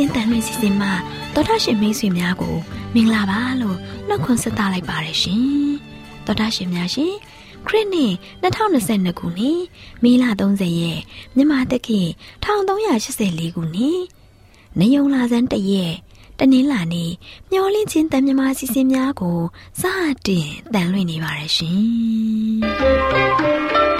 AWR မျိုးလင့်ချင်းတန်လွင်စီစဉ်မှာတော်တာရှင်မိတ်ဆွေများကိုမင်္ဂလာပါလို့နှုတ်ခွန်းဆက်သလိုက်ပါရရှင်တော်တာရှင်များရှင်ခရစ်နှစ်2022ခုနှစ်မေလ30ရက်မြန်မာတက္ကီ1384ခုနှစ်နေုံလာဇန်တရက်တနင်္လာနေ့မျောလင့်ချင်းတန်မြမာစီစဉ်များကိုစတင်တန်လွင်နေပါရရှင်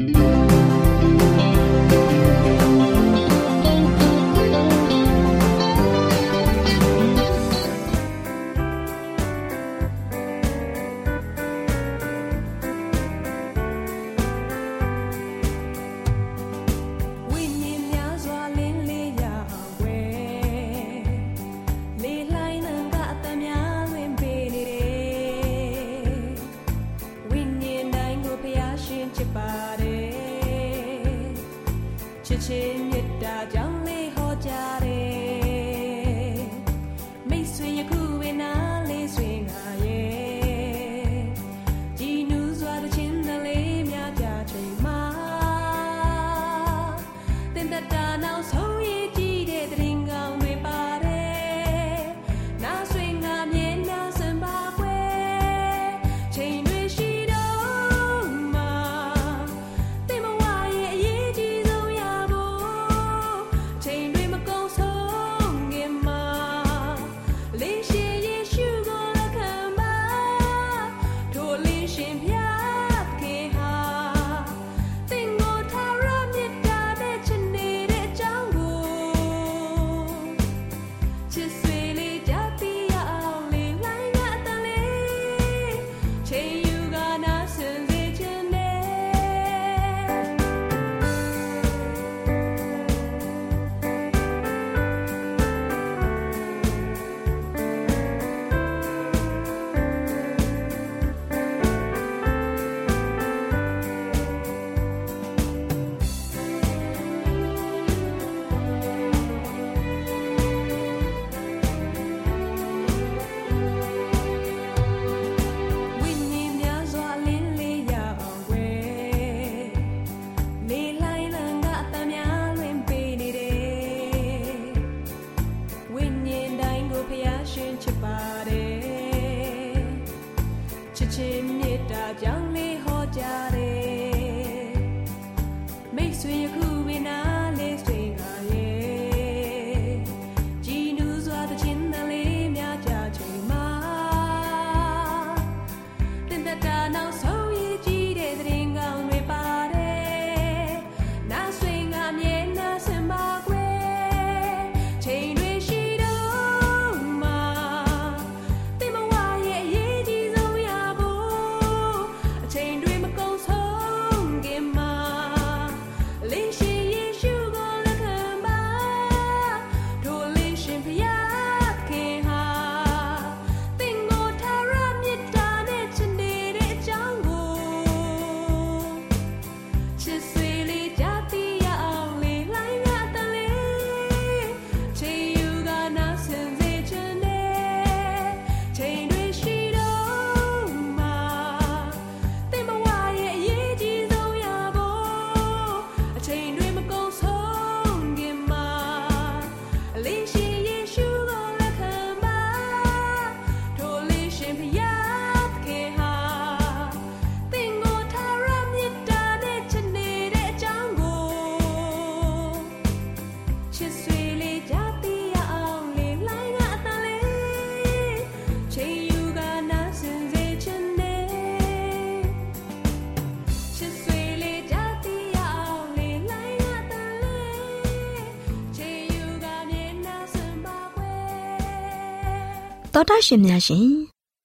တာရှင်များရှင်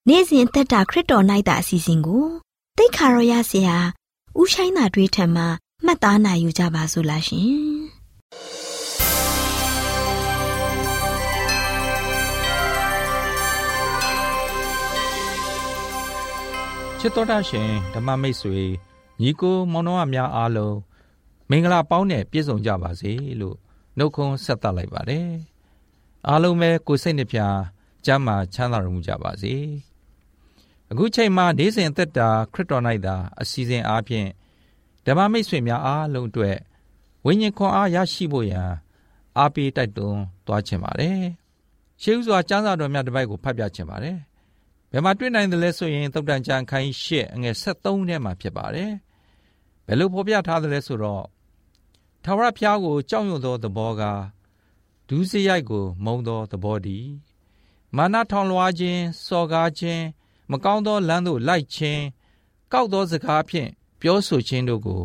နေ့စဉ်သက်တာခရစ်တော်၌တာအစီအစဉ်ကိုတိတ်ခါရရစီဟာဥဆိုင်တာတွေထံမှမှတ်သားနိုင်ယူကြပါစို့လားရှင်ချစ်တော်တာရှင်ဓမ္မမိတ်ဆွေညီကိုမောင်နှောအများအားလုံးမင်္ဂလာပေါင်းနဲ့ပြည့်စုံကြပါစေလို့နှုတ်ခွန်းဆက်သလိုက်ပါတယ်အားလုံးပဲကိုယ်စိတ်နှပြ ကျမ်းမာချမ်းသာမှုကြပါစေအခုချိန်မှာနေစဉ်သက်တာခရစ်တော်၌သာအစီအစဉ်အားဖြင့်ဓမ္မမိတ်ဆွေများအားလုံးအတွက်ဝိညာဉ်ခွန်အားရရှိဖို့ရန်အားပေးတိုက်တွန်းသွားခြင်းပါတယ်ရှေးဥစွာကျမ်းစာတော်များတစ်ပိုက်ကိုဖတ်ပြခြင်းပါတယ်ဘယ်မှာတွေ့နိုင်တယ်လဲဆိုရင်သုတ်တန်ကျမ်းခိုင်း၈အငယ်73ထဲမှာဖြစ်ပါတယ်ဘယ်လိုဖော်ပြထားတယ်လဲဆိုတော့ထာဝရဘုရားကိုကြောက်ရွံ့သောသဘောကဒူးစရိုက်ကိုမုံသောသဘောတည်း မာနထောင်လွှားခြင်းစော်ကားခြင်းမကောင်းသောလမ်းသို့လိုက်ခြင်းကောက်သောစကားဖြင့်ပြောဆိုခြင်းတို့ကို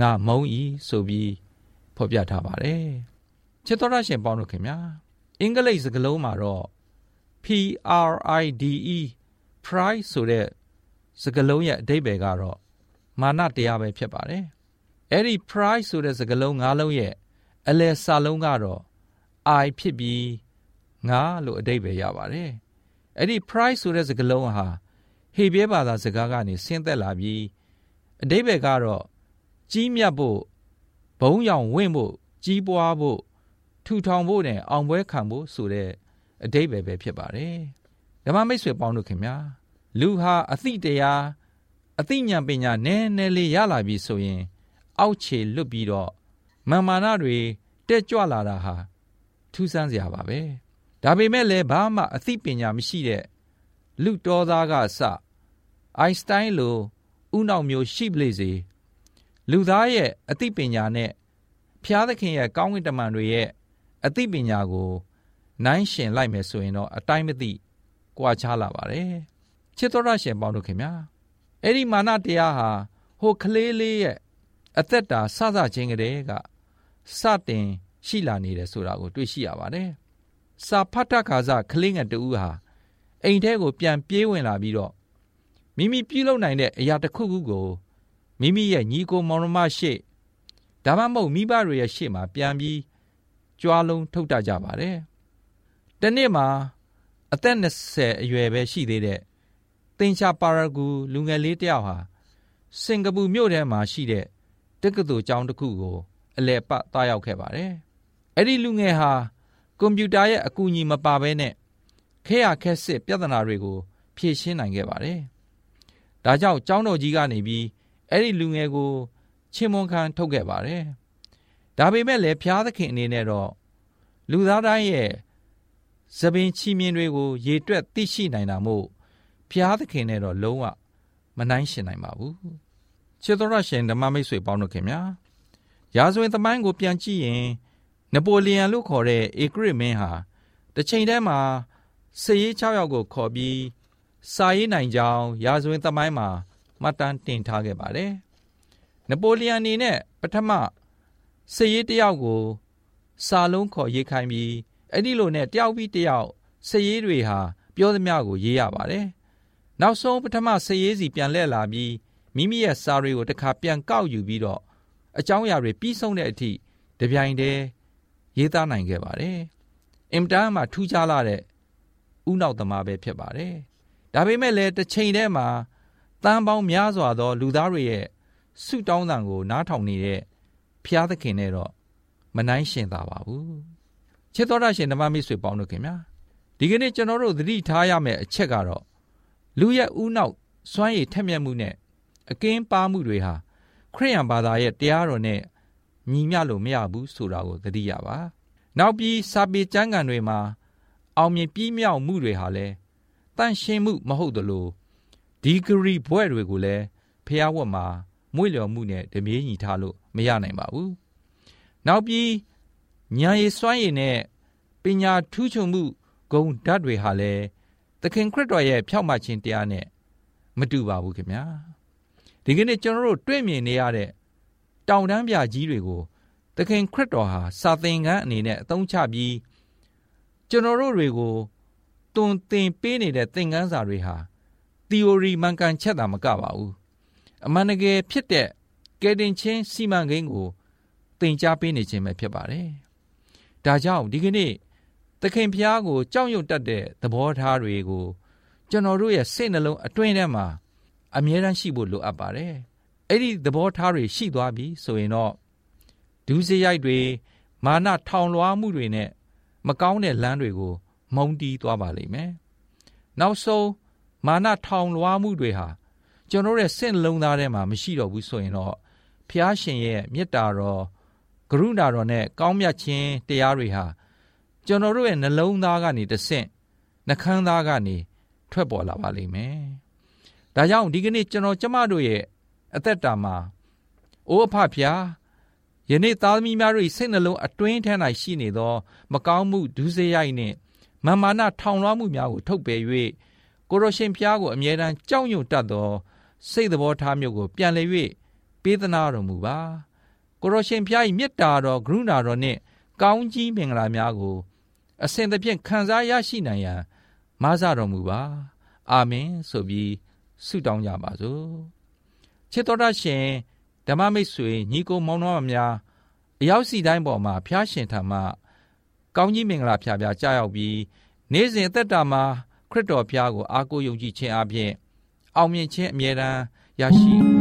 ငါမုံဤဆိုပြီးဖော်ပြထားပါတယ်ချစ်တော်ရရှင်ပေါင်းတို့ခင်ဗျာအင်္ဂလိပ်စကားလုံးမှာတော့ P R I D E pride ဆိုတဲ့စကားလုံးရဲ့အဓိပ္ပာယ်ကတော့မာနတရားပဲဖြစ်ပါတယ်အဲ့ဒီ pride ဆိုတဲ့စကားလုံး၅လုံးရဲ့အလယ်စာလုံးကတော့ I ဖြစ်ပြီး ငါလို့အဓိပ္ပာယ်ရပါတယ်အဲ့ဒီ pride ဆိုတဲ့စကားလုံးဟာဟေဘဲဘာသာစကားကနေဆင်းသက်လာပြီးအဓိပ္ပာယ်ကတော့ကြီးမြတ်ဖို့ဘုံရောင်ဝင့်ဖို့ကြီးပွားဖို့ထူထောင်ဖို့နဲ့အောင်ပွဲခံဖို့ဆိုတဲ့အဓိပ္ပာယ်ပဲဖြစ်ပါတယ်ဓမ္မမိတ်ဆွေပေါင်းတို့ခင်ဗျာလူဟာအသိတရားအသိဉာဏ်ပညာနည်းနည်းလေးရလာပြီဆိုရင် အောက်ခြေလွတ်ပြီးတော့မာမာနတွေတက်ကြွလာတာဟာထူးဆန်းစရာပါပဲ ဒါပေမဲ့လည်းဘာမှအသိပညာမရှိတဲ့လူတော်သားကအစအိုင်စတိုင်းလိုဥနောက်မျိုးရှိပလေစေလူသားရဲ့အသိပညာနဲ့ဖျားသခင်ရဲ့ကောင်းကင်တမန်တွေရဲ့အသိပညာကိုနိုင်ရှင်လိုက်မယ်ဆိုရင်တော့အတိုင်းမသိကွာခြားလာပါတယ်ချစ်တော်ရရှင်ပေါင်းတို့ခင်ဗျာအဲ့ဒီမာနတရားဟာဟိုကလေးလေးရဲ့အသက်တာစစချင်းကလေးကစတင်ရှိလာနေတယ်ဆိုတာကိုတွေ့ရှိရပါတယ် စာဖတ်တခါစကလေးငယ်တူဟာအိမ်ထဲကိုပြန်ပြေးဝင်လာပြီးတော့မိမိပြုလုပ်နိုင်တဲ့အရာတစ်ခုခုကိုမိမိရဲ့ညီကိုမောင်နှမရှိဒါမှမဟုတ်မိဘတွေရဲ့ရှေ့မှာပြန်ပြီးကြွားလုံးထုတ်တတ်ကြပါတယ်တနေ့မှာအသက်20အရွယ်ပဲရှိသေးတဲ့သင်္ချာပါရဂူလူငယ်လေးတယောက်ဟာစင်ကာပူမြို့ထဲမှာရှိတဲ့တက္ကသိုလ်ကျောင်းတစ်ခုကိုအလဲပတ်သွားရောက်ခဲ့ပါတယ်အဲ့ဒီလူငယ်ဟာ ကွန်ပျူတာရဲ့အကူအညီမပါဘဲနဲ့ခဲရခက်စစ်ပြဿနာတွေကို ဖြေရှင်းနိုင်ခဲ့ပါတယ်ဒါကြောင့်ကျောင်းတော်ကြီးကနေပြီးအဲ့ဒီလူငယ်ကိုချင်းမွန်ခံထုတ်ခဲ့ပါတယ်ဒါပေမဲ့လည်းဖျားသခင်အနေနဲ့တော့လူသားတိုင်းရဲ့သပင်ချီမြင်တွေကို ရေတွက်သိရှိနိုင်တာမို့ဖျားသခင်နဲ့တော့လုံးဝမနိုင်ရှင်နိုင်ပါဘူးချစ်တော်ရရှင်ဓမ္မမိတ်ဆွေပေါင်းတို့ခင်ဗျာရာဇဝင်သမိုင်းကိုပြန်ကြည့်ရင် နပိုလီယန်လို့ခေါ်တဲ့ဧကရစ်မင်းဟာတစ်ချိန်တည်းမှာစည်ရေး6ယောက်ကိုခေါ်ပြီးစာရေးနိုင်ကြောင်းရာဇဝင်သမိုင်းမှာမှတ်တမ်းတင်ထားခဲ့ပါတယ်နပိုလီယန်အနေနဲ့ပထမစည်ရေးတယောက်ကို စာလုံးခေါ်ရေးခိုင်းပြီးအဲ့ဒီလိုနဲ့တယောက်ပြီးတယောက်စည်ရေးတွေဟာပြောသမျှကိုရေးရပါတယ်နောက်ဆုံးပထမစည်ရေးစီပြန်လှည့်လာပြီးမိမိရဲ့စာတွေကိုတစ်ခါပြန်ကောက်ယူပြီးတော့အကြောင်းအရာတွေပြီးဆုံးတဲ့အထိတပြိုင်တည်း ရေးသားနိုင်ခဲ့ပါတယ်အင်တာမှာထူးခြားလာတဲ့ဥနောက်သမားပဲဖြစ်ပါတယ်ဒါပေမဲ့လည်းတစ်ချိန်တည်းမှာတန်ပေါင်းများစွာသော လူသားတွေရဲ့ဆုတောင်းတန်ကို နားထောင်နေတဲ့ဖျားသခင်နဲ့တော့မနှိုင်းရှင်သာပါဘူးချစ်တော်ရရှင်ဓမ္မမိတ်ဆွေပေါင်းတို့ခင်ဗျာဒီကနေ့ကျွန်တော်တို့သတိထားရမယ့်အချက်ကတော့လူရဲ့ဥနောက်စွမ်းရည်ထက်မြက်မှုနဲ့အကင်းပါမှုတွေဟာခရိယန်ဘာသာရဲ့တရားတော်နဲ့ ညီမျှလို့မရဘူးဆိုတာကိုသတိရပါနောက်ပြီးစာပေကျမ်းဂန်တွေမှာ အောင်မြင်ပြီးမြောက်မှုတွေဟာလည်းတန့်ရှင်းမှုမဟုတ်သလိုဒီဂရီဘွဲ့တွေကိုလည်းဖျားဝတ်မှာမွေ့လျော်မှုနဲ့ဓမေးညီထားလို့မရနိုင်ပါဘူးနောက်ပြီးညာရည်စွမ်းရည်နဲ့ပညာထူးချွန်မှုဂုံဓာတ်တွေဟာလည်းသခင်ခရစ်တော်ရဲ့ဖြောက်မှခြင်းတရားနဲ့မတူပါဘူးခင်ဗျာဒီကနေ့ကျွန်တော်တို့တွေ့မြင်နေရတဲ့ တောင်တန်းပြကြီးတွေကိုသခင်ခရစ်တော်ဟာစာသင်ခန်းအနေနဲ့အသုံးချပြီးကျွန်တော်တို့တွေကိုတွင်သင်ပေးနေတဲ့သင်ခန်းစာတွေဟာ theory မှန်ကန်ချက်တာမကပါဘူးအမှန်တကယ်ဖြစ်တဲ့ကယ်တင်ချင်းစီမံကိန်းကိုသင်ကြားပေးနေခြင်းပဲဖြစ်ပါတယ်ဒါကြောင့်ဒီကနေ့သခင်ဖျားကိုကြောက်ရွံ့တတ်တဲ့သဘောထားတွေကို ကျွန်တော်တို့ရဲ့စိတ်နှလုံးအတွင်းထဲမှာအမြဲတမ်းရှိဖို့လိုအပ်ပါတယ် အဲ့ဒီသဘောထားတွေရှိသွားပြီဆိုရင်တော့ဒုစရိုက်တွေမာနထောင်လွှားမှုတွေနဲ့မကောင်းတဲ့လမ်းတွေကိုမုံတီးသွားပါလိမ့်မယ်နောက်ဆုံးမာနထောင်လွှားမှုတွေဟာကျွန်တော်ရဲ့စင့်လုံးသားထဲမှာမရှိတော့ဘူးဆိုရင်တော့ဖျားရှင်ရဲ့မေတ္တာတော်ကရုဏာတော်နဲ့ကောင်းမြတ်ခြင်းတရားတွေဟာကျွန်တော်တို့ရဲ့နှလုံးသားကနေတဆင့်နှခမ်းသားကနေထွက်ပေါ်လာပါလိမ့်မယ်။ဒါကြောင့်ဒီကနေ့ကျွန်တော်ကျမတို့ရဲ့ အသက်တာမှာအိုးအဖဖျားယနေ့သားသမီးများတို့၏စိတ်နှလုံးအတွင်းထဲ၌ရှိနေသော မကောင်းမှုဒုစရိုက်နှင့်မာမာနထောင်လွှားမှုများကိုထုတ်ပယ်၍ကိုရရှင်ဖျားကိုအမြဲတမ်းကြောက်ရွံ့တတ်သော စိတ်သဘောထားမျိုးကို ပြန်လည်၍ပေးသနာတော်မူပါကိုရရှင်ဖျား၏မေတ္တာတော်ကရုဏာတော်နှင့် ကောင်းကြီးမင်္ဂလာများကို အစဉ်သဖြင့်ခံစားရရှိနိုင်ရန်မဆတော်မူပါ အာမင်ဆိုပြီးဆုတောင်းကြပါစို့ ချစ်တော်ရရှင်ဓမ္မမိတ်ဆွေညီကိုမောင်နှမများအရောက်စီတိုင်းပေါ်မှာဖျားရှင်ထံမှကောင်းကြီးမင်္ဂလာဖျားဖျားကြားရောက်ပြီးနေ့စဉ်အသက်တာမှာခရစ်တော်ဖျားကိုအားကိုးယုံကြည်ခြင်းအပြင်အောင်မြင်ခြင်းအမြဲတမ်းရရှိ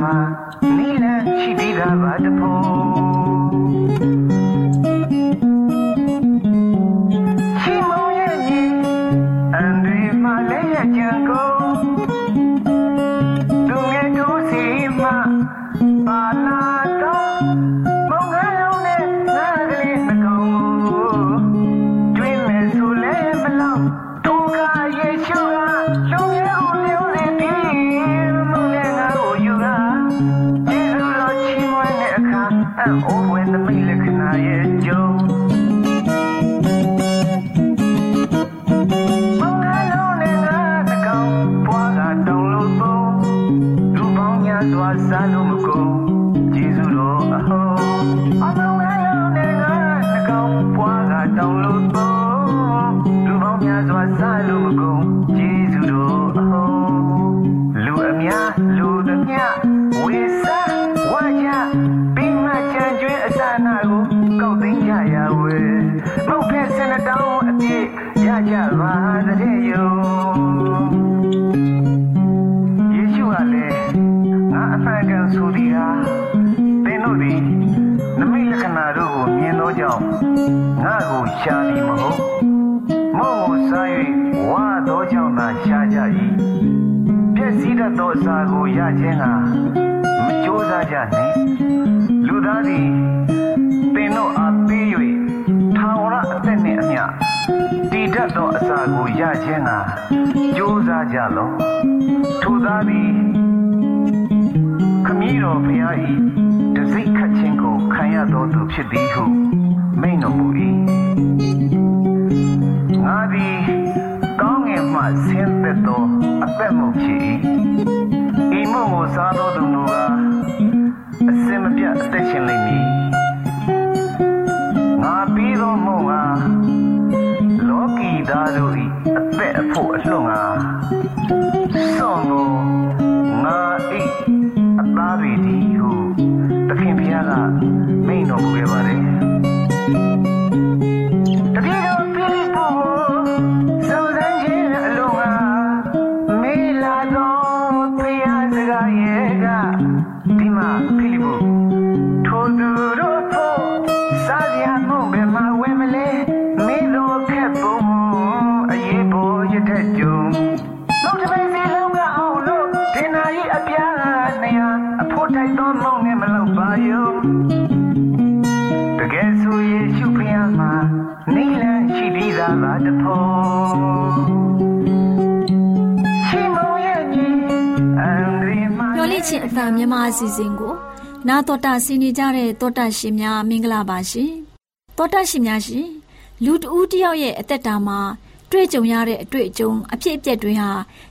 မှာမိလန်ရှိသေးတာပါတဖို့ So I say, não ခြင်းဟာမကြိုးစားကြနဲ့လူသားသည်သင်တို့အားပေး၍ထာဝရအသက်နှင့်အမျှတည်တတ်သောအစာကိုရခြင်းဟာကြိုးစားကြလော့ထိုသားသည်ခမည်းတော်ဖျား၏တစိ့ခတ်ခြင်းကိုခံရတော်သူဖြစ်သည်ဟုမိန့်တော်မူ၏ငါသည်ကောင်းငင်မှဆင်းသက်သောအသက်မုတ်ဖြစ်၏ မှုကိုစားတော်သူမူကားအစင်မပြတ်အသက်ရှင်လိမ့်မည်ငါပြီးသောမုံငါလောကီသားတို့၏အသက်အဖို့အလှငါစွန်ကို တိုက်တော်မုံနဲ့မလောက်ပါယောတကယ်ဆိုယေရှုဖျားမှာနေလန်းရှိပြီးသားပါတဖို့ရှိမုံရဲ့ညီအန်ဒီမာမျော်လင့်ခြင်းအတန်မြန်မာအစီအစဉ်ကို နာတော်တာဆင်နေကြတဲ့တောတာရှင်များမင်္ဂလာပါရှင်တောတာရှင်များရှင်လူတဦးတယောက်ရဲ့အသက်တာမှာတွေ့ကြုံရတဲ့အတွေ့အကြုံအဖြစ်အပျက်တွေဟာ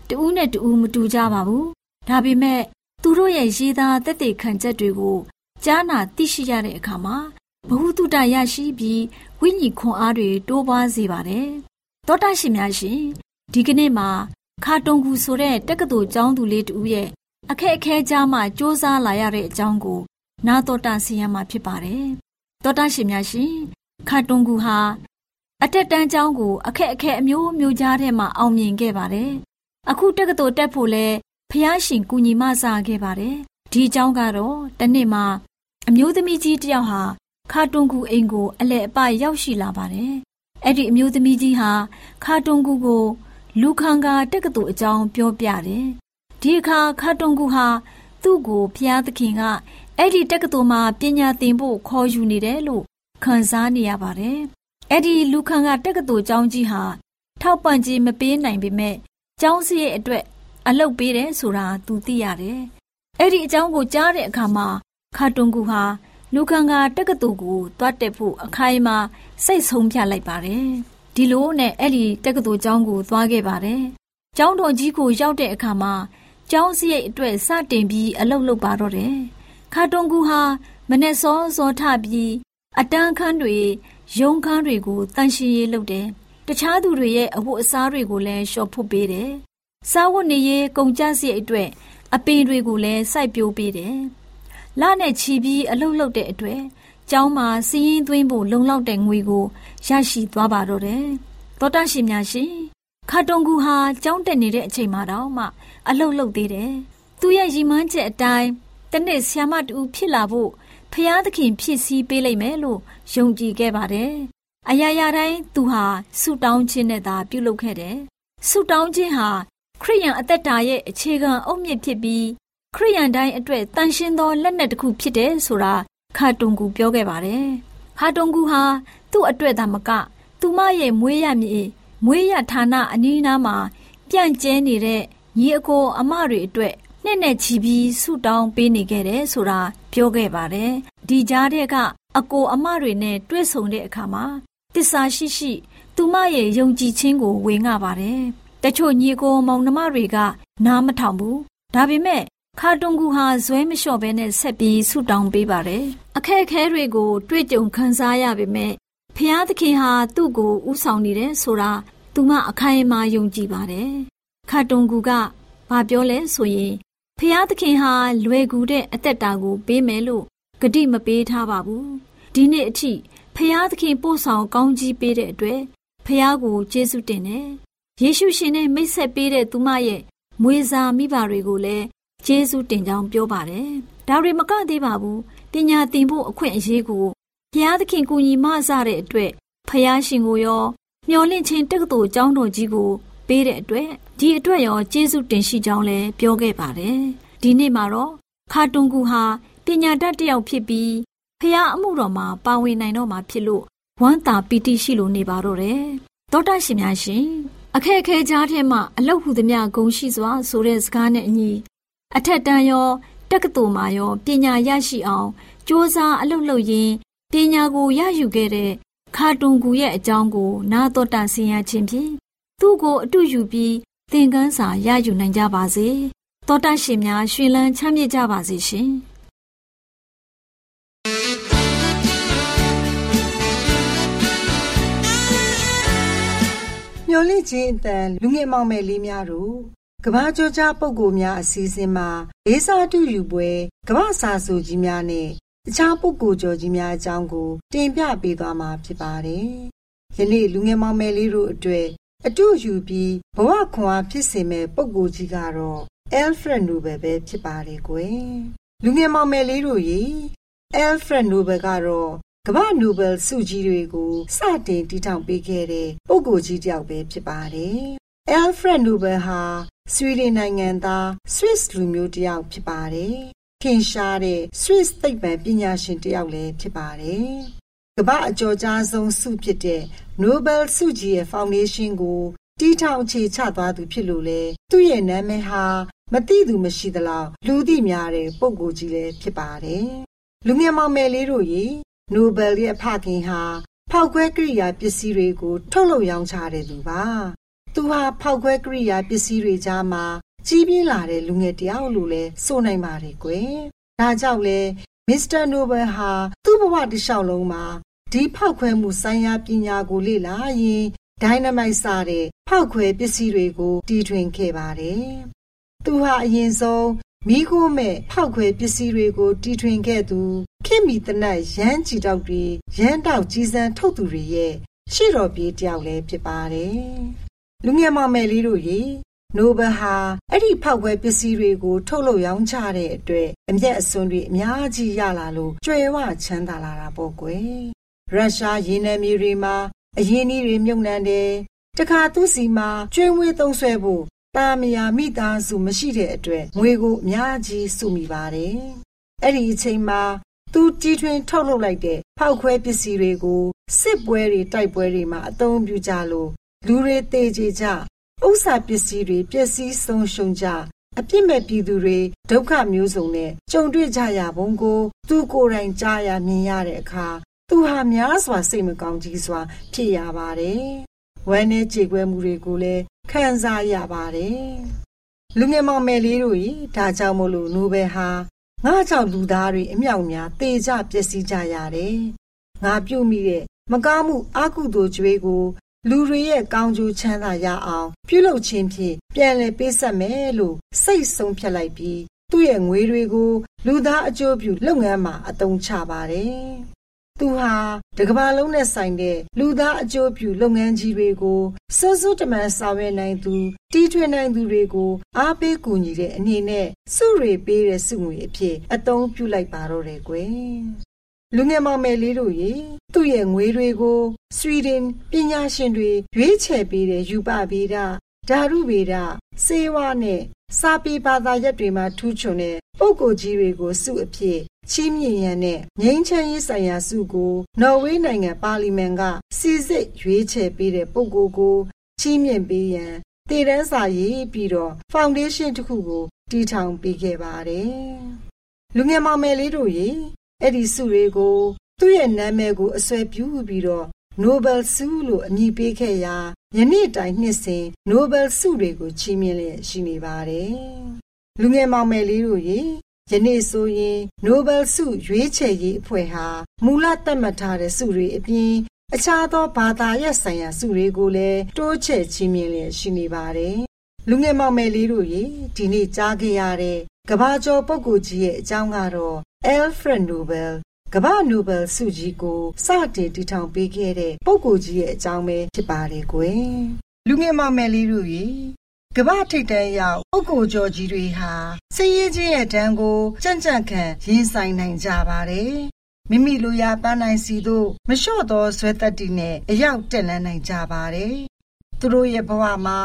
တဦးနဲ့တဦးမတူကြပါဘူးဒါပေမဲ့ သူတို့ရဲ့ရေးသားသက်သေခံချက်တွေကိုကြားနာသိရှိရတဲ့အခါမှာဘ ഹു တုတရရှိပြီးဝိညာဉ်ခွန်အားတွေတိုးပွားစေပါတယ်တောတာရှင်များရှင်ဒီကနေ့မှာခါတုံကူဆိုတဲ့တက္ကသိုလ်ကျောင်းသူလေးတူရဲ့အခက်အခဲကြားမှာစ조사လာရတဲ့အကြောင်းကိုနာတော်တာဆင်ရမှာဖြစ်ပါတယ်။တောတာရှင်များရှင်ခါတုံကူဟာအတက်တန်းကျောင်းကိုအခက်အခဲအမျိုးမျိုးကြားထဲမှာအောင်မြင်ခဲ့ပါတယ်။အခုတက္ကသိုလ်တက်ဖို့လဲ ဖះရှင်ကူညီမဆာခဲ့ပါတယ်။ဒီကျောင်းကတော့တနေ့မှာအမျိုးသမီးကြီးတစ်ယောက်ဟာခါတုံကူအိမ်ကိုအလဲအပရောက်ရှိလာပါတယ်။အဲ့ဒီအမျိုးသမီးကြီးဟာခါတုံကူကို လူခံကာတက္ကသိုလ်အကြောင်းပြောပြတယ်။ဒီအခါခါတုံကူဟာသူ့ကိုဖျားသခင်ကအဲ့ဒီတက္ကသိုလ်မှာပညာသင်ဖို့ခေါ်ယူနေတယ်လို့ခံစားနေရပါတယ်။အဲ့ဒီလူခံကတက္ကသိုလ်ကျောင်းကြီးဟာထောက်ပံ့ခြင်းမပေးနိုင်ပေမဲ့ကျောင်းစရိတ်အတွက် အလုပ်ပေးတယ်ဆိုတာသူသိရတယ်။အဲ့ဒီအကြောင်းကိုကြားတဲ့အခါမှာခါတုံကူဟာလူခံကတက္ကသိုလ်ကိုတွားတက်ဖို့အခိုင်အမာစိတ်ဆုံးဖြတ်လိုက်ပါတယ်။ဒီလိုနဲ့အဲ့ဒီတက္ကသိုလ်ကျောင်းကိုသွားခဲ့ပါတယ်။ကျောင်းတော်ကြီးကိုရောက်တဲ့အခါမှာကျောင်းစရိတ်အတွက်စတင်ပြီးအလုပ်လုပ်ပါတော့တယ်။ခါတုံကူဟာမနဲ့စောစောထပြီးအတန်းခန်းတွေရုံခန်းတွေကိုတန်ရှင်းရေးလုပ်တယ်။တခြားသူတွေရဲ့အဝတ်အစားတွေကိုလည်းလျှော်ဖို့ပေးတယ်။ စားဝတ်နေရေးကုန်ကျစရိတ်အတွက်အပင်တွေကိုလည်းစိုက်ပျိုးပေးတယ်။လနဲ့ချီပြီးအလုပ်လုပ်တဲ့အတွက်ကျောင်းမှာစီးရင်သွင်းဖို့လုံလောက်တဲ့ငွေကိုရရှိသွားပါတော့တယ်။သောတာရှင်များရှင်ခါတုံကူဟာကျောင်းတက်နေတဲ့အချိန်မှာတော့မှအလုတ်လုတ်သေးတယ်။သူရဲ့ရည်မှန်းချက်အတိုင်းတနေ့ဆ iam မတူဖြစ်လာဖို့ဖျားသခင်ဖြစ်စည်းပေးလိုက်မယ်လို့ယုံကြည်ခဲ့ပါတယ်။အရာရာတိုင်းသူဟာဆုတောင်းခြင်းနဲ့သာပြုလုပ်ခဲ့တယ်။ဆုတောင်းခြင်းဟာ ခရိယန်အသက်တာရဲ့အခြေခံအုတ်မြစ်ဖြစ်ပြီးခရိယန်တိုင်းအတွက်တန်ရှင်းသောလက်နက်တစ်ခုဖြစ်တယ်ဆိုတာခါတုံကူပြောခဲ့ပါတယ်။ခါတုံကူဟာသူ့အတွက်သာမက သူမရဲ့မွေးရမြေမွေးရဌာနအနီးနားမှာပြန့်ကျဲနေတဲ့ညီအကိုအမတွေအတွက်နှစ်နဲ့ချီပြီးဆုတောင်းပေးနေခဲ့တယ်ဆိုတာပြောခဲ့ပါတယ်။ဒီကြားထဲကအကိုအမတွေနဲ့တွေ့ဆုံတဲ့အခါမှာတစ္ဆာရှိရှိ သူမရဲ့ယုံကြည်ခြင်းကိုဝေငှပါတယ်။ တချို့ညီကိုမောင်နှမတွေက နားမထောင်ဘူး။ဒါပေမဲ့ခါတုံကူဟာဇွဲမလျှော့ဘဲနဲ့ဆက်ပြီးဆုတောင်းပေးပါတယ်။အခက်အခဲတွေကို တွေ့ကြုံခံစားရပေမဲ့ဖျားသခင်ဟာသူ့ကိုဥဆောင်နေတယ်ဆိုတာသူမအခိုင်အမာယုံကြည်ပါတယ်။ခါတုံကူကဘာပြောလဲဆိုရင်ဖျားသခင်ဟာလွယ်ကူတဲ့အသက်တာကိုပေးမယ်လို့ဂတိမပေးထားပါဘူး။ဒီနေ့အထိဖျားသခင်ပို့ဆောင်ကောင်းကြီးပေးတဲ့အတွက်ဖျားကိုကျေးဇူးတင်တယ်။ ယေရှုရှင်နဲ့မိတ်ဆက်ပေးတဲ့သူမရဲ့မွေစာမိဘတွေကိုလည်းကျေးဇူးတင်ကြောင်းပြောပါတယ်။ဒါတွေမကသေးပါဘူး။ပညာသင်ဖို့အခွင့်အရေးကိုဘုရားသခင်ကူညီမဆတဲ့အတွက်ဖျားရှင်ကိုရောမျော်လင့်ခြင်းတက္ကသိုလ်ကျောင်းတော်ကြီးကိုပေးတဲ့အတွက်ဒီအတွက်ရောကျေးဇူးတင်ရှိကြောင်းလည်းပြောခဲ့ပါတယ်။ဒီနေ့မှာတော့ခါတွန်ကူဟာပညာတတ်တစ်ယောက်ဖြစ်ပြီးဖျားအမှုတော်မှာပါဝင်နိုင်တော့မှာဖြစ်လို့ဝမ်းသာပီတိရှိလို့နေပါတော့တယ်။သောတာရှင်များရှင် အခက်အခဲကြားထဲမှာအလုတ်ဟူသည်များဂုံရှိစွာဆိုတဲ့စကားနဲ့အညီအထက်တန်းရောတက္ကသိုလ်မှာရောပညာရရှိအောင်စ조사အလုပ်လုပ်ရင်းပညာကိုရယူခဲ့တဲ့ခါတွန်ကူရဲ့အကြောင်းကို နာတော်တာဆင်ရခြင်းဖြင့်သူ့ကိုအတူယူပြီးသင်ခန်းစာရယူနိုင်ကြပါစေ။တောတာရှင်များရှင်လန်းချမ်းမြေ့ကြပါစေရှင်။ မျော်လင့်ခြင်းအတန်လူငယ်မောင်မယ်လေးများတို့ကဘာကြောကြားပုံကိုများအစီအစဉ်မှာလေးစားတူယူပွဲကဘာစာဆိုကြီးများနဲ့တခြားပုဂ္ဂိုလ်ကျော်ကြီးများအကြောင်းကို တင်ပြပေးသွားမှာဖြစ်ပါတယ်။ယနေ့လူငယ်မောင်မယ်လေးတို့အတွက်အတူယူပြီးဘဝခွန်အားဖြစ်စေမဲ့ပုဂ္ဂိုလ်ကြီးကတော့ Alfred Nobel ပဲဖြစ်ပါတယ်ကွယ်။လူငယ်မောင်မယ်လေးတို့ရေ Alfred Nobel ကတော့ ကမ္ဘာနိုဘယ်ဆုကြီးတွေကိုစတင်တည်ထောင်ပေးခဲ့တဲ့ပုဂ္ဂိုလ်ကြီးတစ်ယောက်ပဲဖြစ်ပါတယ်။ Alfred Nobel ဟာဆွီဒင်နိုင်ငံသား Swiss လူမျိုးတစ်ယောက်ဖြစ်ပါတယ်။ထင်ရှားတဲ့ Swiss သိပ္ပံပညာရှင်တစ်ယောက်လည်းဖြစ်ပါတယ်။ကမ္ဘာအကျော်ကြားဆုံးဆုဖြစ်တဲ့ Nobel ဆုကြီးရဲ့ Foundation ကိုတီထောင်အခြေချသွားသူဖြစ်လို့လေသူ့ရဲ့နာမည်ဟာမသိသူမရှိသလောက်လူသိများတဲ့ပုဂ္ဂိုလ်ကြီးလည်းဖြစ်ပါတယ်။လူငယ်မောင်မယ်လေးတို့ရေ နိုဘယ်ရဲ့ဖခင်ဟာဖောက်ခွဲကိရိယာပစ္စည်းတွေကို ထုတ်လုပ်ရောင်းချတဲ့သူပါ။သူဟာဖောက်ခွဲကိရိယာပစ္စည်းတွေကြားမှာကြီးပြင်းလာတဲ့လူငယ်တယောက်လိုလဲဆိုနိုင်ပါတယ်ကွယ်။ဒါကြောင့်လဲမစ္စတာနိုဘယ်ဟာသူ့ဘဝတစ်လျှောက်လုံးမှာဒီဖောက်ခွဲမှုဆိုင်ရာပညာကိုလေ့လာရင်ဒိုင်နမိုက်စတဲ့ဖောက်ခွဲပစ္စည်းတွေကိုတီထွင်ခဲ့ပါတယ်။သူဟာအရင်ဆုံး မိခိုးမဲ့ဖောက်ခွဲပစ္စည်းတွေကို တီထွင်ခဲ့သူခင်မီတနတ်ရမ်းကြည်တောက်တွေရမ်းတောက်ကြီးစံထုတ်သူတွေရဲ့ရှေ့တော်ပြေးတယောက်လည်းဖြစ်ပါတယ်။လူငယ်မောင်မယ်လေးတို့ရေနိုဘယ်ဟာအဲ့ဒီဖောက်ခွဲပစ္စည်းတွေကို ထုတ်လုပ်ရောင်းချတဲ့အတွက်အမျက်အစွန်းတွေအများကြီးရလာလို့ကြွယ်ဝချမ်းသာလာတာပေါ့ကွယ်။ရုရှားရေနံမြေတွေမှာအရင်းအနှီးတွေမြုပ်နှံတယ်။တခါသူ့စီမှာကျွေးမွေးသုံးဆွဲဖို့ တာမယာမိသားစုမရှိတဲ့အတွက်ငွေကိုအများကြီးစုမိပါတယ်။အဲ့ဒီအချိန်မှာသူတီထွင်ထုတ်လုပ်လိုက်တဲ့ဖောက်ခွဲပစ္စည်းတွေကိုစစ်ပွဲတွေတိုက်ပွဲတွေမှာအသုံးပြုကြလို့လူတွေတေကြကြဥစ္စာပစ္စည်းတွေပျက်စီးဆုံးရှုံးကြအပြစ်မဲ့ပြည်သူတွေဒုက္ခမျိုးစုံနဲ့ကြုံတွေ့ကြရပုံကို သူကိုယ်တိုင်ကြားရမြင်ရတဲ့အခါသူဟာများစွာစိတ်မကောင်းကြီးစွာ ဖြစ်ရပါတယ်။ဝမ်းနဲ့ကြေကွဲမှုတွေကိုလည်း ခံစားရပါတယ်။လူငယ်မောင်မယ်လေးတို့ဤဒါကြောင့်မို့လို့နိုဘယ်ဟာငါကြောင့်လူသားတွေအမြောက်များတေကြပျက်စီးကြရတယ်။ငါပြုတ်မိတဲ့မကောင်းမှုအကုသိုလ်ကြွေးကို လူတွေရဲ့ကောင်းကျိုးချမ်းသာရအောင် ပြုလုပ်ခြင်းဖြင့်ပြန်လည်ပေးဆက်မယ်လို့စိတ်ဆုံးဖြတ်လိုက်ပြီးသူ့ရဲ့ငွေတွေကို လူသားအကျိုးပြုလုပ်ငန်းမှာအသုံးချပါတယ် သူဟာတကဘာလုံးနဲ့ဆိုင်တဲ့လူသားအကျိုးပြုလုပ်ငန်းကြီးတွေကိုစွန်းစွန်းတမန်ဆောင်ရွက်နိုင်သူတီထွင်နိုင်သူတွေကိုအားပေးကူညီတဲ့အနေနဲ့စုတွေပေးတဲ့စုငွေအဖြစ်အသုံးပြုလိုက်ပါတော့တယ်ကွယ်လူငယ်မောင်မယ်လေးတို့ရေသူ့ရဲ့ငွေတွေကိုဆွီဒင်ပညာရှင်တွေရွေးချယ်ပေးတဲ့ယူပဗေဒဓာရုဗေဒစေဝါနဲ့စာပေဘာသာရပ်တွေမှာထူးချွန်တဲ့ပုဂ္ဂိုလ်ကြီးတွေကိုစုအဖြစ် ချီးမြှင့်ရန်နဲ့ငြိမ်းချမ်းရေးဆိုင်ရာဆုကိုနော်ဝေးနိုင်ငံပါလီမန်ကစီစစ်ရွေးချယ်ပေးတဲ့ပုဂ္ဂိုလ်ကိုချီးမြှင့်ပေးရန်တည်တန်းစာရေးပြီးတော့ဖောင်ဒေးရှင်းတစ်ခုကိုတည်ထောင်ပေးခဲ့ပါတယ်။လူငယ်မောင်မယ်လေးတို့ရေအဲ့ဒီဆုတွေကိုသူ့ရဲ့နာမည်ကိုအစွဲပြုပြီးတော့ Nobel ဆုလို့အမည်ပေးခဲ့ရာယနေ့တိုင်နှစ်စဉ် Nobel ဆုတွေကိုချီးမြှင့်လျက်ရှိနေပါတယ်။လူငယ်မောင်မယ်လေးတို့ရေ ယနေ့ဆိုရင် Nobel ဆုရွေးချယ်ရေးအဖွဲ့ဟာမူလသတ်မှတ်ထားတဲ့ဆုတွေအပြင်အခြားသောဘာသာရပ်ဆိုင်ရာဆုတွေကိုလည်းတိုးချဲ့ချီးမြှင့်လျက်ရှိနေပါတယ်။လူငယ်မောင်မယ်လေးတို့ရေဒီနေ့ကြားခဲ့ရတဲ့ကဘာကျော်ပုဂ္ဂိုလ်ကြီးရဲ့အကြောင်းကတော့ Alfred Nobel ကမ္ဘာနိုဘယ်ဆုကြီးကိုစတင်တည်ထောင်ပေးခဲ့တဲ့ပုဂ္ဂိုလ်ကြီးရဲ့အကြောင်းပဲဖြစ်ပါတယ်ကွယ်လူငယ်မောင်မယ်လေးတို့ရေ ကမ္ဘာထိပ်တန်းရောက်ပုဂ္ဂိုလ်ကျော်ကြီးတွေဟာစည်ရေးခြင်းရဲ့တန်းကိုကြံ့ကြံ့ခံရင်ဆိုင်နိုင်ကြပါတယ်မိမိလိုရာပန်းနိုင်စီတို့မလျှော့သောဇွဲတက်တီနဲ့အရောက်တက်လန်းနိုင်ကြပါတယ်သူတို့ရဲ့ဘဝမှာ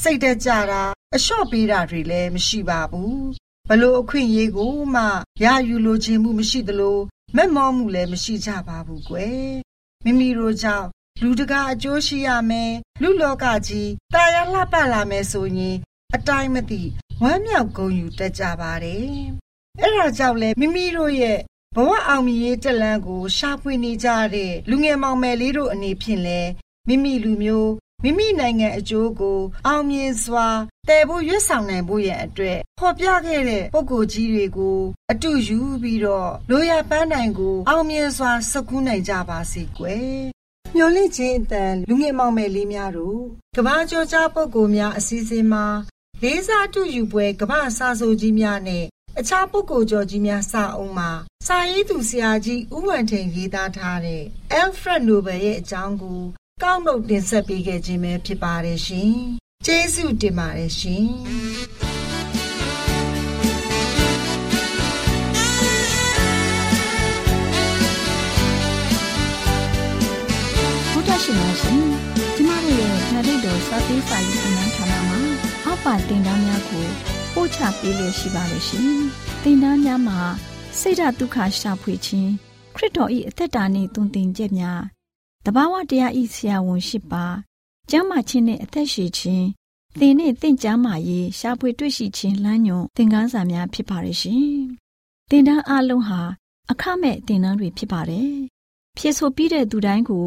စိတ်တက်ကြတာအလျှော့ပေးတာတွေလည်းမရှိပါဘူးဘလို့အခွင့်အရေးကိုမှရယူလိုခြင်းမှုမရှိသလိုမက်မောမှုလည်းမရှိကြပါဘူးကွယ်မိမိတို့ကြောင့် လူတကာအကျိုးရှိရမယ်လူလောကကြီးတာယာလှပလာမယ်ဆိုရင်အတိုင်းမသိဝမ်းမြောက်ဂုဏ်ယူတတ်ကြပါတယ်အဲ့ဒါကြောင့်လဲမိမိတို့ရဲ့ဘဝအောင်မြင်ရေးတက်လန်းကို ရှာဖွေနေကြတဲ့လူငယ်မောင်မယ်လေးတို့အနေဖြင့်လဲမိမိလူမျိုးမိမိနိုင်ငံအကျိုးကို အောင်မြင်စွာတည်ဖို့ရွတ်ဆောင်နိုင်ဖို့ရန်အတွက်ဖော်ပြခဲ့တဲ့ပုံကိုယ်ကြီးတွေကို အတူယူပြီးတော့လိုရပန်းနိုင်ကို အောင်မြင်စွာစကူးနိုင်ကြပါစေကွယ် မျော်လင့်ခြင်းအတန်လူငယ်မောင်မယ်လေးများတို့ကဘာကျော်ကြားပုံကိုများအစည်းအဝေးမှာလေးစားတူယူပွဲကဘာစာဆိုကြီးများနဲ့အခြားပုဂ္ဂိုလ်ကျော်ကြီးများစာအုပ်မှာစာရေးသူဆရာကြီးဦးဝံထိန်ရေးသားထားတဲ့ Alfred Nobel ရဲ့အကြောင်းကိုကောက်နှုတ်တင်ဆက်ပေးခဲ့ခြင်းပဲဖြစ်ပါတယ်ရှင်။ကျေးဇူးတင်ပါတယ်ရှင်။ ဘုဒ္ဓရှင်များရှင်ကျမတို့ရဲ့ဓာတ်တော်စာပေးစာရေးအနမ်းဌာနမှာအောက်ပါတင်ဒားများကိုပို့ချပေးလျက်ရှိပါတယ်ရှင်။တင်ဒားများမှာဆိဒ္ဓတုခရှာဖွေခြင်းခရစ်တော်၏အသက်တာနှင့်တုန်တင်ကြများတဘာဝတရားဤဆရာဝန်ရှိပါကျမ်းမာခြင်းနဲ့အသက်ရှည်ခြင်းသင်နဲ့တင့်ကြမာရေးရှားဖွေတွေ့ရှိခြင်းလမ်းညွန်သင်ခန်းစာများဖြစ်ပါရဲ့ရှင်။သင်တန်းအလုံးဟာအခမဲ့သင်တန်းတွေဖြစ်ပါတယ်။ဖြစ်ဆိုပြီးတဲ့သူတိုင်းကို